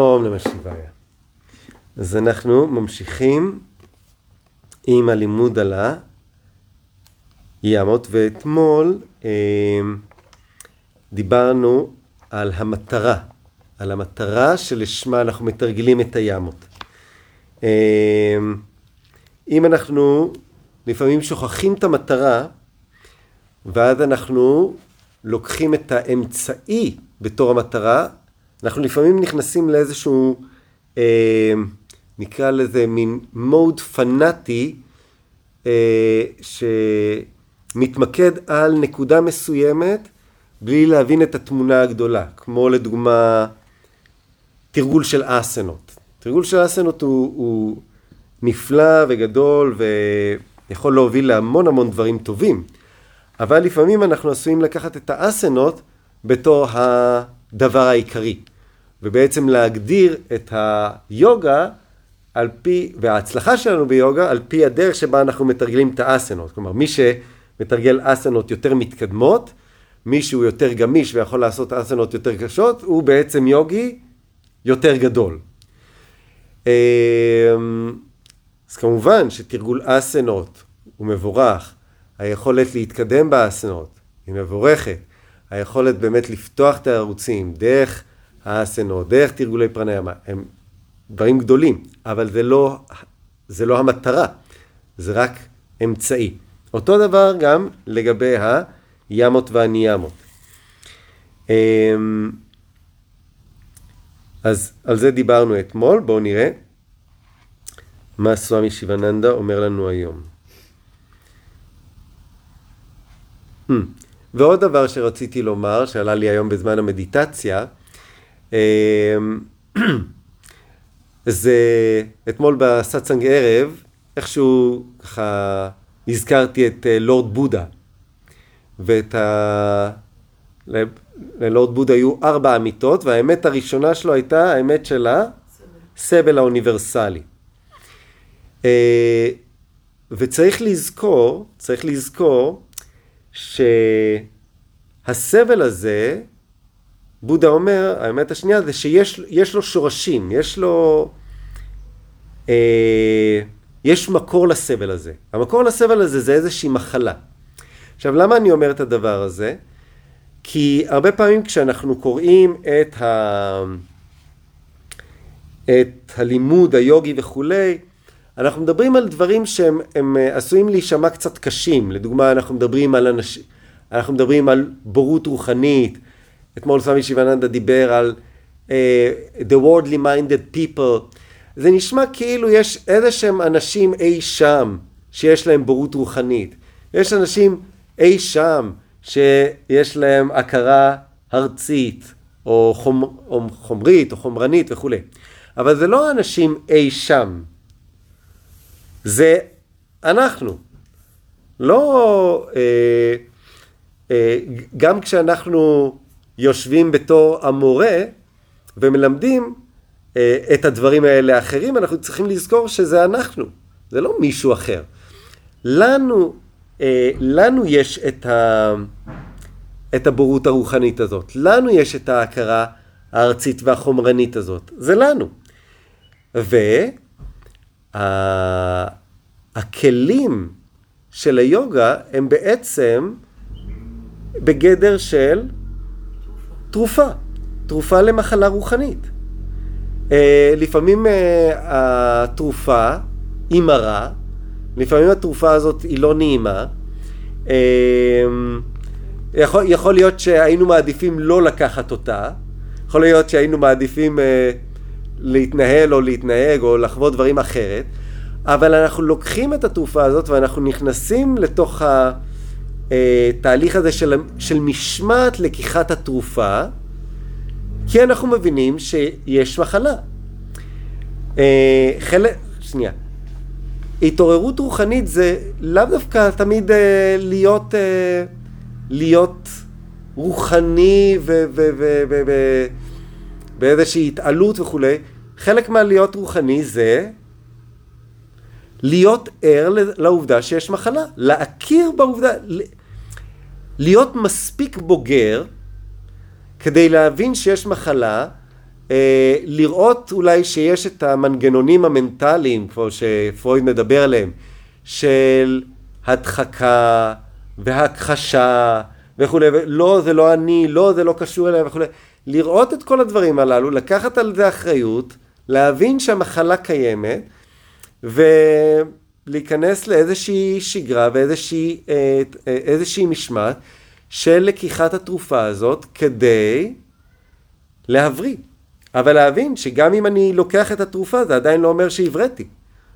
אום נמא שיבאיה. אז אנחנו ממשיכים עם הלימוד על הימות, ואתמול אה, דיברנו על המטרה, על המטרה שלשמה אנחנו מתרגלים את הימות. אה, אם אנחנו לפעמים שוכחים את המטרה, ואז אנחנו לוקחים את האמצעי בתור המטרה, אנחנו לפעמים נכנסים לאיזשהו, אה, נקרא לזה מין מוד פנאטי, אה, שמתמקד על נקודה מסוימת בלי להבין את התמונה הגדולה, כמו לדוגמה תרגול של אסנות. תרגול של אסנות הוא, הוא נפלא וגדול ויכול להוביל להמון המון דברים טובים, אבל לפעמים אנחנו עשויים לקחת את האסנות בתור הדבר העיקרי. ובעצם להגדיר את היוגה על פי, וההצלחה שלנו ביוגה על פי הדרך שבה אנחנו מתרגלים את האסנות. כלומר, מי שמתרגל אסנות יותר מתקדמות, מי שהוא יותר גמיש ויכול לעשות אסנות יותר קשות, הוא בעצם יוגי יותר גדול. אמ, אז כמובן שתרגול אסנות הוא מבורך, היכולת להתקדם באסנות היא מבורכת, היכולת באמת לפתוח את הערוצים דרך האסנות, דרך תרגולי פרניאמה, הם דברים גדולים, אבל זה לא, זה לא המטרה, זה רק אמצעי. אותו דבר גם לגבי הימות והניאמות. אמ, אז על זה דיברנו אתמול, בואו נראה מה סוואמי שיבננדה אומר לנו היום. Hmm. ועוד דבר שרציתי לומר, שעלה לי היום בזמן המדיטציה, אמ, זה אתמול בסאצנג ערב, איכשהו ככה הזכרתי את אה, לורד בודה, ואת ה... ללורד בודה היו ארבע אמיתות, והאמת הראשונה שלו הייתה האמת של הסבל האוניברסלי. אה, וצריך לזכור, צריך לזכור שהסבל הזה בודה אומר, האמת השנייה זה שיש לו שורשים, יש לו... אה, יש מקור לסבל הזה. המקור לסבל הזה זה איזושהי מחלה. עכשיו, למה אני אומר את הדבר הזה? כי הרבה פעמים כשאנחנו קוראים את, ה... את הלימוד היוגי וכולי, אנחנו מדברים על דברים שהם אה, עשויים להישמע קצת קשים. לדוגמה, אנחנו מדברים על אנשים, אנחנו מדברים על בורות רוחנית, אתמול סמי שיבננדה דיבר על uh, the worldly minded people. זה נשמע כאילו יש איזה שהם אנשים אי שם שיש להם בורות רוחנית. יש אנשים אי שם שיש להם הכרה ארצית או, חומ, או חומרית או חומרנית וכולי. אבל זה לא אנשים אי שם. זה אנחנו. לא... אה, גם כשאנחנו יושבים בתור המורה ומלמדים אה, את הדברים האלה האחרים, אנחנו צריכים לזכור שזה אנחנו, זה לא מישהו אחר. לנו, אה, לנו יש את, ה, את הבורות הרוחנית הזאת, לנו יש את ההכרה הארצית והחומרנית הזאת, זה לנו. והכלים של היוגה הם בעצם בגדר של תרופה, תרופה למחלה רוחנית. Uh, לפעמים uh, התרופה היא מרה, לפעמים התרופה הזאת היא לא נעימה. Uh, יכול, יכול להיות שהיינו מעדיפים לא לקחת אותה, יכול להיות שהיינו מעדיפים uh, להתנהל או להתנהג או לחוות דברים אחרת, אבל אנחנו לוקחים את התרופה הזאת ואנחנו נכנסים לתוך ה... התהליך הזה של, של משמעת לקיחת התרופה, כי אנחנו מבינים שיש מחלה. אה, חלק, שנייה, התעוררות רוחנית זה לאו דווקא תמיד אה, להיות, אה, להיות רוחני ובאיזושהי התעלות וכולי. חלק מהלהיות רוחני זה להיות ער לעובדה שיש מחלה, להכיר בעובדה, להיות מספיק בוגר כדי להבין שיש מחלה אה, לראות אולי שיש את המנגנונים המנטליים, כמו שפרויד מדבר עליהם, של הדחקה והכחשה וכולי, לא זה לא אני, לא זה לא קשור אליי וכולי, לראות את כל הדברים הללו, לקחת על זה אחריות, להבין שהמחלה קיימת ולהיכנס לאיזושהי שגרה ואיזושהי אה, משמעת של לקיחת התרופה הזאת כדי להבריא. אבל להבין שגם אם אני לוקח את התרופה זה עדיין לא אומר שהבראתי.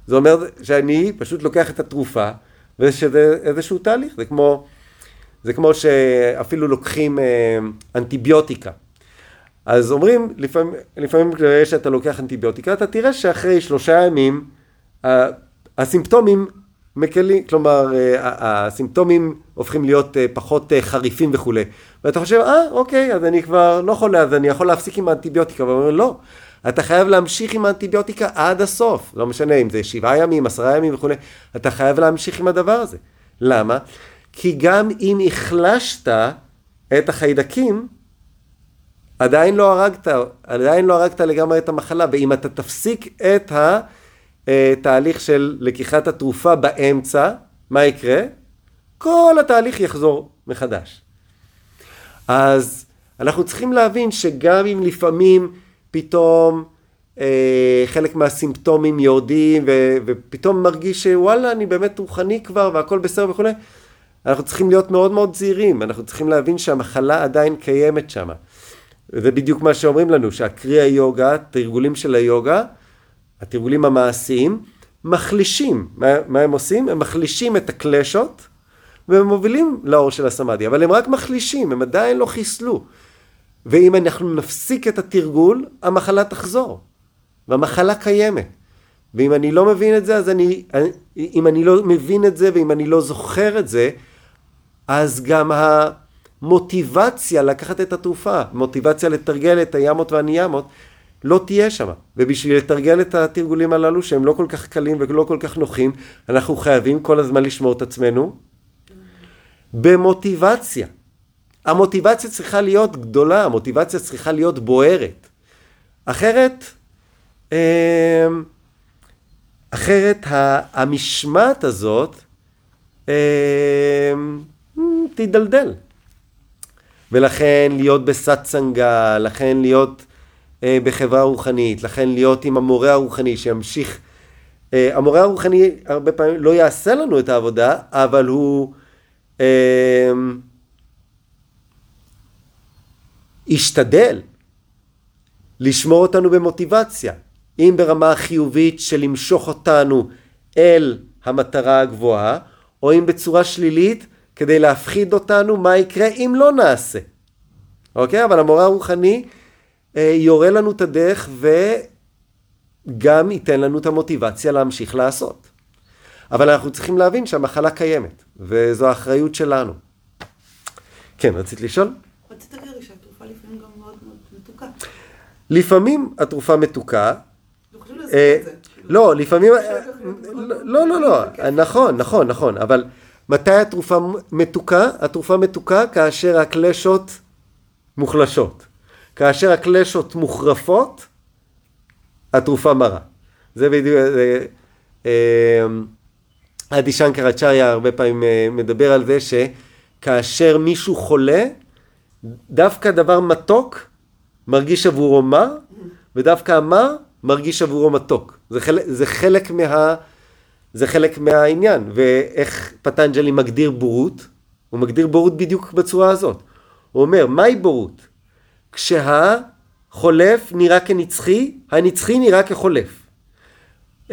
זה אומר שאני פשוט לוקח את התרופה ושזה איזשהו תהליך. זה כמו, זה כמו שאפילו לוקחים אה, אנטיביוטיקה. אז אומרים, לפעמים, לפעמים כשאתה לוקח אנטיביוטיקה, אתה תראה שאחרי שלושה ימים הסימפטומים מקלים, כלומר אה, הסימפטומים הופכים להיות אה, פחות אה, חריפים וכולי. ואתה חושב, אה, אוקיי, אז אני כבר לא חולה, אז אני יכול להפסיק עם האנטיביוטיקה. ואומר, לא, אתה חייב להמשיך עם האנטיביוטיקה עד הסוף. לא משנה אם זה שבעה ימים, עשרה ימים וכולי, אתה חייב להמשיך עם הדבר הזה. למה? כי גם אם החלשת את החיידקים, עדיין לא הרגת, עדיין לא הרגת לגמרי את המחלה, ואם אתה תפסיק את התהליך של לקיחת התרופה באמצע, מה יקרה? כל התהליך יחזור מחדש. אז אנחנו צריכים להבין שגם אם לפעמים פתאום אה, חלק מהסימפטומים יורדים ו, ופתאום מרגיש שוואלה אני באמת רוחני כבר והכל בסדר וכולי, אנחנו צריכים להיות מאוד מאוד זהירים, אנחנו צריכים להבין שהמחלה עדיין קיימת שם. זה בדיוק מה שאומרים לנו, שהקרי היוגה, תרגולים של היוגה, התרגולים המעשיים, מחלישים, מה, מה הם עושים? הם מחלישים את הקלשות והם מובילים לאור של הסמאדי, אבל הם רק מחלישים, הם עדיין לא חיסלו. ואם אנחנו נפסיק את התרגול, המחלה תחזור. והמחלה קיימת. ואם אני לא מבין את זה, אז אני, אם אני לא מבין את זה ואם אני לא זוכר את זה, אז גם המוטיבציה לקחת את התרופה, מוטיבציה לתרגל את הימות והניימות, לא תהיה שם. ובשביל לתרגל את התרגולים הללו, שהם לא כל כך קלים ולא כל כך נוחים, אנחנו חייבים כל הזמן לשמור את עצמנו במוטיבציה. המוטיבציה צריכה להיות גדולה, המוטיבציה צריכה להיות בוערת. אחרת, אמ, אחרת המשמעת הזאת אמ, תידלדל. ולכן להיות בסאצנגה, לכן להיות אה, בחברה רוחנית, לכן להיות עם המורה הרוחני שימשיך. אה, המורה הרוחני הרבה פעמים לא יעשה לנו את העבודה, אבל הוא אה, ישתדל לשמור אותנו במוטיבציה, אם ברמה החיובית של למשוך אותנו אל המטרה הגבוהה, או אם בצורה שלילית כדי להפחיד אותנו מה יקרה אם לא נעשה. אוקיי? אבל המורה הרוחני יורה לנו את הדרך וגם ייתן לנו את המוטיבציה להמשיך לעשות. אבל אנחנו צריכים להבין שהמחלה קיימת, וזו האחריות שלנו. כן, רצית לשאול? רצית להגיד שהתרופה לפעמים גם מאוד מאוד מתוקה. לפעמים התרופה מתוקה. אה, לא, לפעמים... לא, לא, לא, נכון, נכון, נכון, אבל מתי התרופה מתוקה? התרופה מתוקה כאשר הקלשות מוחלשות. כאשר הקלשות מוחרפות, התרופה מרה. זה בדיוק, אדי שנקר אצ'ריה הרבה פעמים אה, מדבר על זה שכאשר מישהו חולה, דווקא דבר מתוק מרגיש עבורו מר, ודווקא המר מרגיש עבורו מתוק. זה חלק, זה חלק, מה, זה חלק מהעניין. ואיך פטנג'לי מגדיר בורות? הוא מגדיר בורות בדיוק בצורה הזאת. הוא אומר, מהי בורות? כשהחולף נראה כנצחי, הנצחי נראה כחולף. Uh,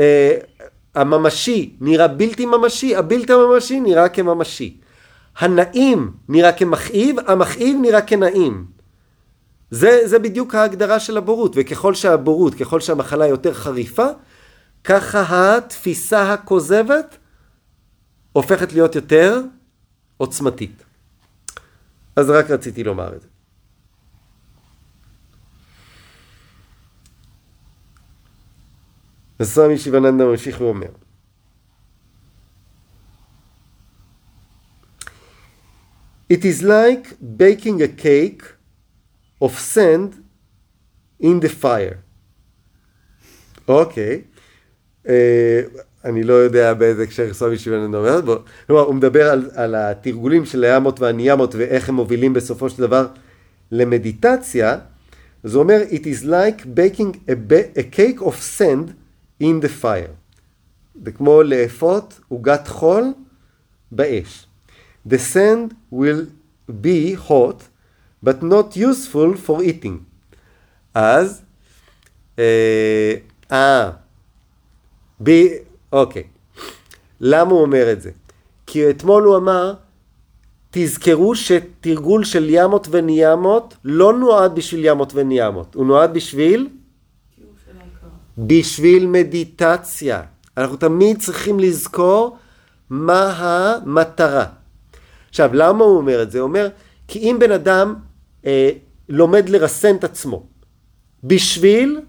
הממשי נראה בלתי ממשי, הבלתי ממשי נראה כממשי. הנעים נראה כמכאיב, המכאיב נראה כנעים. זה, זה בדיוק ההגדרה של הבורות, וככל שהבורות, ככל שהמחלה יותר חריפה, ככה התפיסה הכוזבת הופכת להיות יותר עוצמתית. אז רק רציתי לומר את זה. וסמי שיבננדה ממשיך ואומר It is like baking a cake of sand in the fire. אוקיי. אה, אני לא יודע באיזה הקשר סובי שיבנן אומר. כלומר, הוא מדבר על, על התרגולים של הימות והניימות ואיך הם מובילים בסופו של דבר למדיטציה. אז הוא אומר, it is like baking a, a cake of sand in the fire. זה כמו לאפות עוגת חול באש. The sand will be hot, but not useful for eating. אז, אה, אה, ב... אוקיי. למה הוא אומר את זה? כי אתמול הוא אמר, תזכרו שתרגול של ימות וניימות לא נועד בשביל ימות וניימות, הוא נועד בשביל? בשביל מדיטציה. אנחנו תמיד צריכים לזכור מה המטרה. עכשיו, למה הוא אומר את זה? הוא אומר, כי אם בן אדם אה, לומד לרסן את עצמו בשביל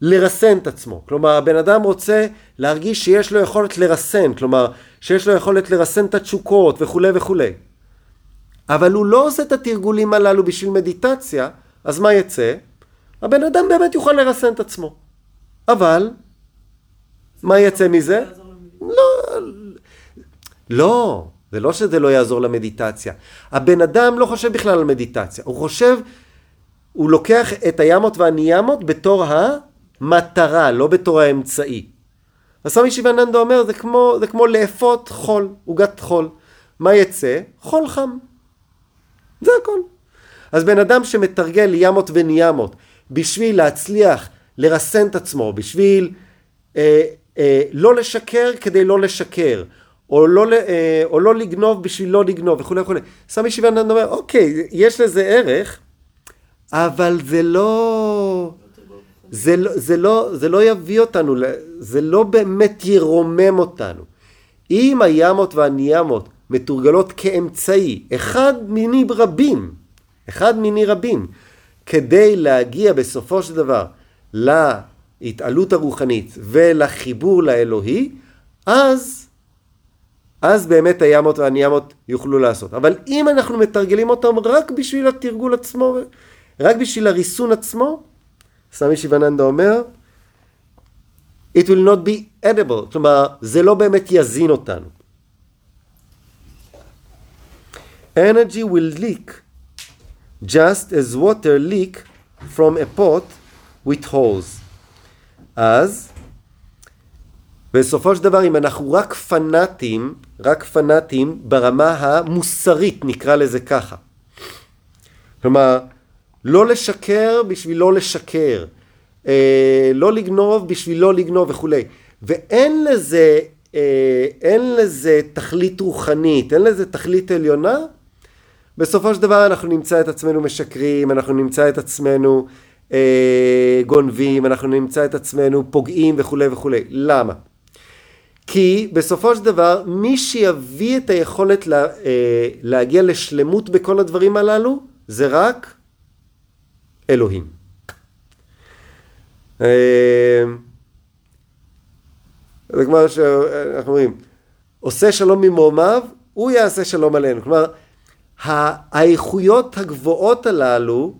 לרסן את עצמו, כלומר הבן אדם רוצה להרגיש שיש לו יכולת לרסן, כלומר שיש לו יכולת לרסן את התשוקות וכולי וכולי. אבל הוא לא עושה את התרגולים הללו בשביל מדיטציה, אז מה יצא? הבן אדם באמת יוכל לרסן את עצמו. אבל, מה יצא מזה? לא, לא, זה לא שזה לא יעזור למדיטציה. הבן אדם לא חושב בכלל על מדיטציה, הוא חושב, הוא לוקח את הימות והניימות בתור המטרה, לא בתור האמצעי. אז סמי שיבננדה אומר, זה כמו, זה כמו לאפות חול, עוגת חול. מה יצא? חול חם. זה הכל. אז בן אדם שמתרגל ימות וניימות בשביל להצליח לרסן את עצמו, בשביל אה, אה, לא לשקר כדי לא לשקר, או לא, אה, או לא לגנוב בשביל לא לגנוב וכולי וכולי. סמי שיבננדה אומר, אוקיי, יש לזה ערך, אבל זה לא... זה לא, זה, לא, זה לא יביא אותנו, זה לא באמת ירומם אותנו. אם הימות והניימות מתורגלות כאמצעי, אחד מיני רבים, אחד מיני רבים, כדי להגיע בסופו של דבר להתעלות הרוחנית ולחיבור לאלוהי, אז, אז באמת הימות והניימות יוכלו לעשות. אבל אם אנחנו מתרגלים אותם רק בשביל התרגול עצמו, רק בשביל הריסון עצמו, סמי שיבננדה אומר, it will not be edible, כלומר, זה לא באמת יזין אותנו. Energy will leak just as water leak from a pot with holes. אז, בסופו של דבר, אם אנחנו רק פנאטים, רק פנאטים ברמה המוסרית, נקרא לזה ככה. כלומר, לא לשקר בשביל לא לשקר, אה, לא לגנוב בשביל לא לגנוב וכולי. ואין לזה, אה, אין לזה תכלית רוחנית, אין לזה תכלית עליונה, בסופו של דבר אנחנו נמצא את עצמנו משקרים, אנחנו נמצא את עצמנו אה, גונבים, אנחנו נמצא את עצמנו פוגעים וכולי וכולי. למה? כי בסופו של דבר מי שיביא את היכולת לה, אה, להגיע לשלמות בכל הדברים הללו זה רק אלוהים. אה, זה כמו שאנחנו אומרים, עושה שלום ממרומיו, הוא יעשה שלום עלינו. כלומר, האיכויות הגבוהות הללו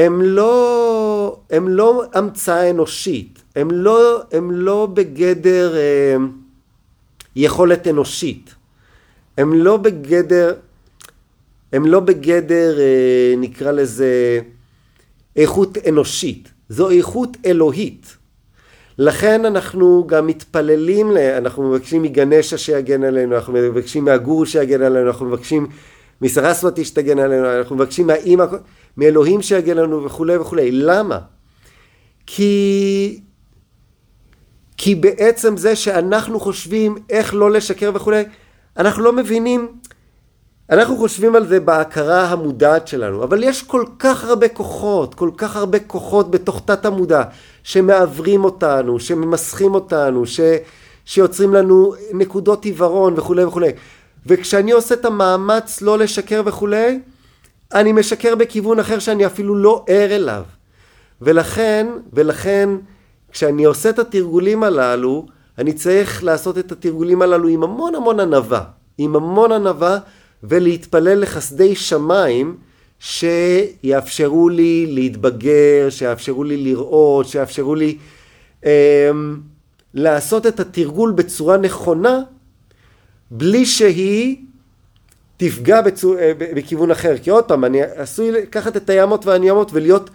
הם לא, הם לא המצאה אנושית, הם לא, הם לא בגדר אה, יכולת אנושית, הם לא בגדר, הם לא בגדר, אה, נקרא לזה, איכות אנושית, זו איכות אלוהית. לכן אנחנו גם מתפללים, אנחנו מבקשים מגנשה שיגן עלינו, אנחנו מבקשים מהגורו שיגן עלינו, אנחנו מבקשים מסרסמתי שתגן עלינו, אנחנו מבקשים מהאימא, מאלוהים שיגן עלינו וכולי וכולי. למה? כי, כי בעצם זה שאנחנו חושבים איך לא לשקר וכולי, אנחנו לא מבינים, אנחנו חושבים על זה בהכרה המודעת שלנו, אבל יש כל כך הרבה כוחות, כל כך הרבה כוחות בתוך תת המודע, שמעוורים אותנו, שממסכים אותנו, ש, שיוצרים לנו נקודות עיוורון וכולי וכולי. וכשאני עושה את המאמץ לא לשקר וכולי, אני משקר בכיוון אחר שאני אפילו לא ער אליו. ולכן, ולכן, כשאני עושה את התרגולים הללו, אני צריך לעשות את התרגולים הללו עם המון המון ענווה, עם המון ענווה, ולהתפלל לחסדי שמיים, שיאפשרו לי להתבגר, שיאפשרו לי לראות, שיאפשרו לי אה, לעשות את התרגול בצורה נכונה, בלי שהיא תפגע בצור, אה, בכיוון אחר. כי עוד פעם, אני עשוי לקחת את הימות והנימות ולהיות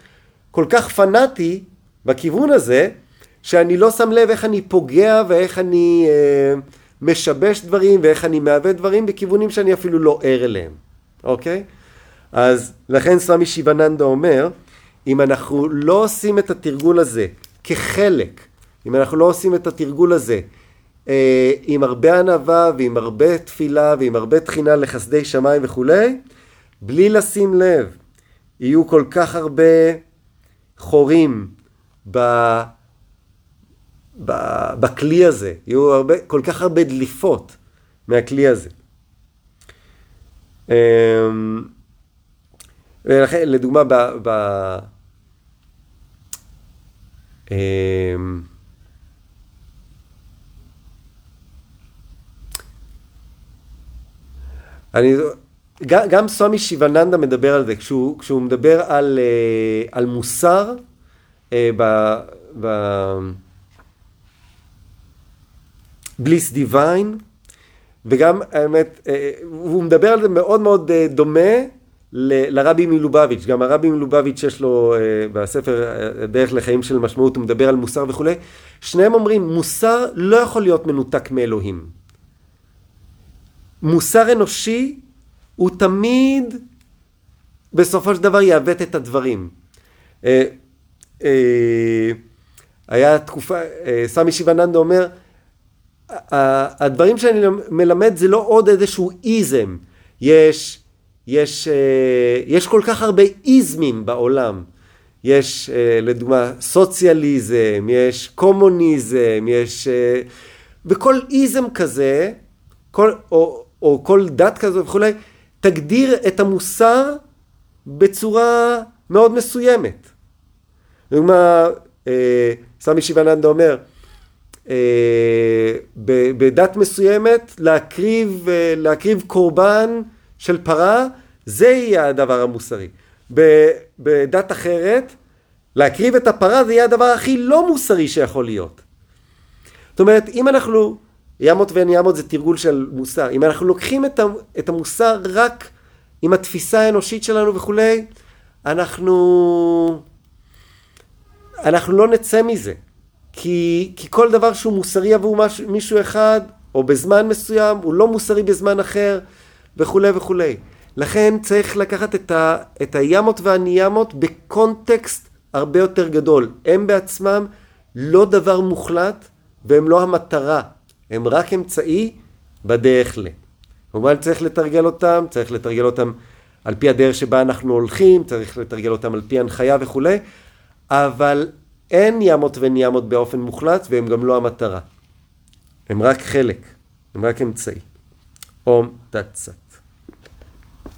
כל כך פנאטי בכיוון הזה, שאני לא שם לב איך אני פוגע ואיך אני אה, משבש דברים ואיך אני מעוות דברים בכיוונים שאני אפילו לא ער אליהם, אוקיי? אז לכן סמי שיבננדה אומר, אם אנחנו לא עושים את התרגול הזה כחלק, אם אנחנו לא עושים את התרגול הזה עם הרבה ענווה ועם הרבה תפילה ועם הרבה תחינה לחסדי שמיים וכולי, בלי לשים לב, יהיו כל כך הרבה חורים ב... ב... בכלי הזה, יהיו הרבה, כל כך הרבה דליפות מהכלי הזה. אמ, ולכן, לדוגמה, ב... ב... אני, גם, סמי שיבננדה מדבר על זה, כשהוא, כשהוא מדבר על, אה, על מוסר אה, ב, ב, בליס דיוויין, וגם האמת, אה, הוא מדבר על זה מאוד מאוד דומה ל, לרבי מלובביץ', גם הרבי מלובביץ' יש לו בספר דרך לחיים של משמעות, הוא מדבר על מוסר וכולי, שניהם אומרים מוסר לא יכול להיות מנותק מאלוהים. מוסר אנושי הוא תמיד בסופו של דבר יעוות את הדברים. אה, אה, היה תקופה, אה, סמי שיבננדה אומר, הדברים שאני מלמד זה לא עוד איזשהו איזם, יש, יש, יש כל כך הרבה איזמים בעולם. יש לדוגמה סוציאליזם, יש קומוניזם, יש... וכל איזם כזה, כל, או, או כל דת כזו וכולי, תגדיר את המוסר בצורה מאוד מסוימת. לדוגמה, אה, סמי שיבננדה אומר, אה, בדת מסוימת להקריב, אה, להקריב קורבן של פרה, זה יהיה הדבר המוסרי. בדת אחרת, להקריב את הפרה זה יהיה הדבר הכי לא מוסרי שיכול להיות. זאת אומרת, אם אנחנו ימות ואין ימות זה תרגול של מוסר. אם אנחנו לוקחים את המוסר רק עם התפיסה האנושית שלנו וכולי, אנחנו... אנחנו לא נצא מזה. כי, כי כל דבר שהוא מוסרי עבור מישהו אחד, או בזמן מסוים, הוא לא מוסרי בזמן אחר, וכולי וכולי. לכן צריך לקחת את, ה, את הימות והניימות בקונטקסט הרבה יותר גדול. הם בעצמם לא דבר מוחלט, והם לא המטרה. הם רק אמצעי בדרך ל. כמובן צריך לתרגל אותם, צריך לתרגל אותם על פי הדרך שבה אנחנו הולכים, צריך לתרגל אותם על פי הנחיה וכולי, אבל אין ימות וניימות באופן מוחלט והם גם לא המטרה. הם רק חלק, הם רק אמצעי. אום תצת.